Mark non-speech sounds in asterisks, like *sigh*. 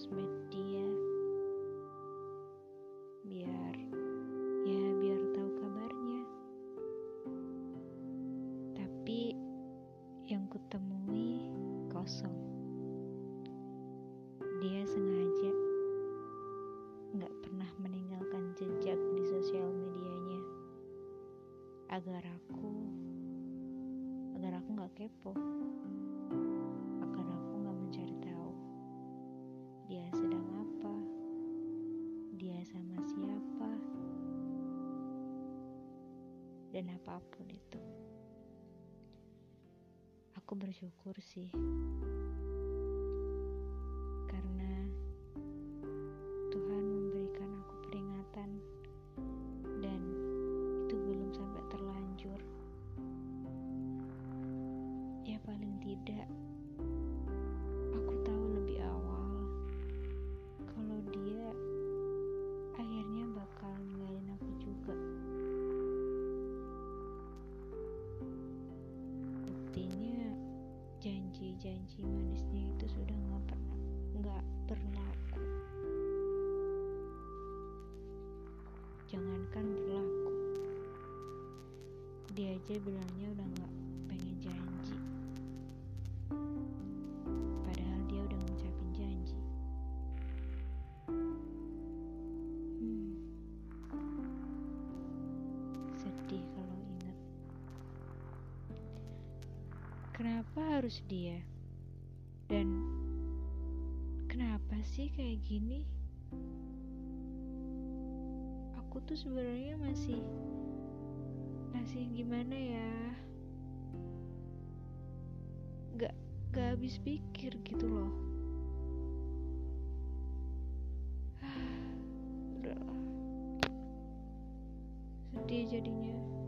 sosmed dia. Biar ya biar tahu kabarnya. Tapi yang kutemui kosong. Dia sengaja nggak pernah meninggalkan jejak di sosial medianya. Agar aku agar aku nggak kepo. Sama siapa, dan apa pun itu. Aku bersyukur sih. Janji-janji manisnya itu sudah nggak pernah nggak berlaku. Jangankan berlaku, dia aja bilangnya udah nggak Kenapa harus dia? Dan kenapa sih kayak gini? Aku tuh sebenarnya masih masih gimana ya? Gak gak habis pikir gitu loh. *sighs* Udahlah. Sedih jadinya.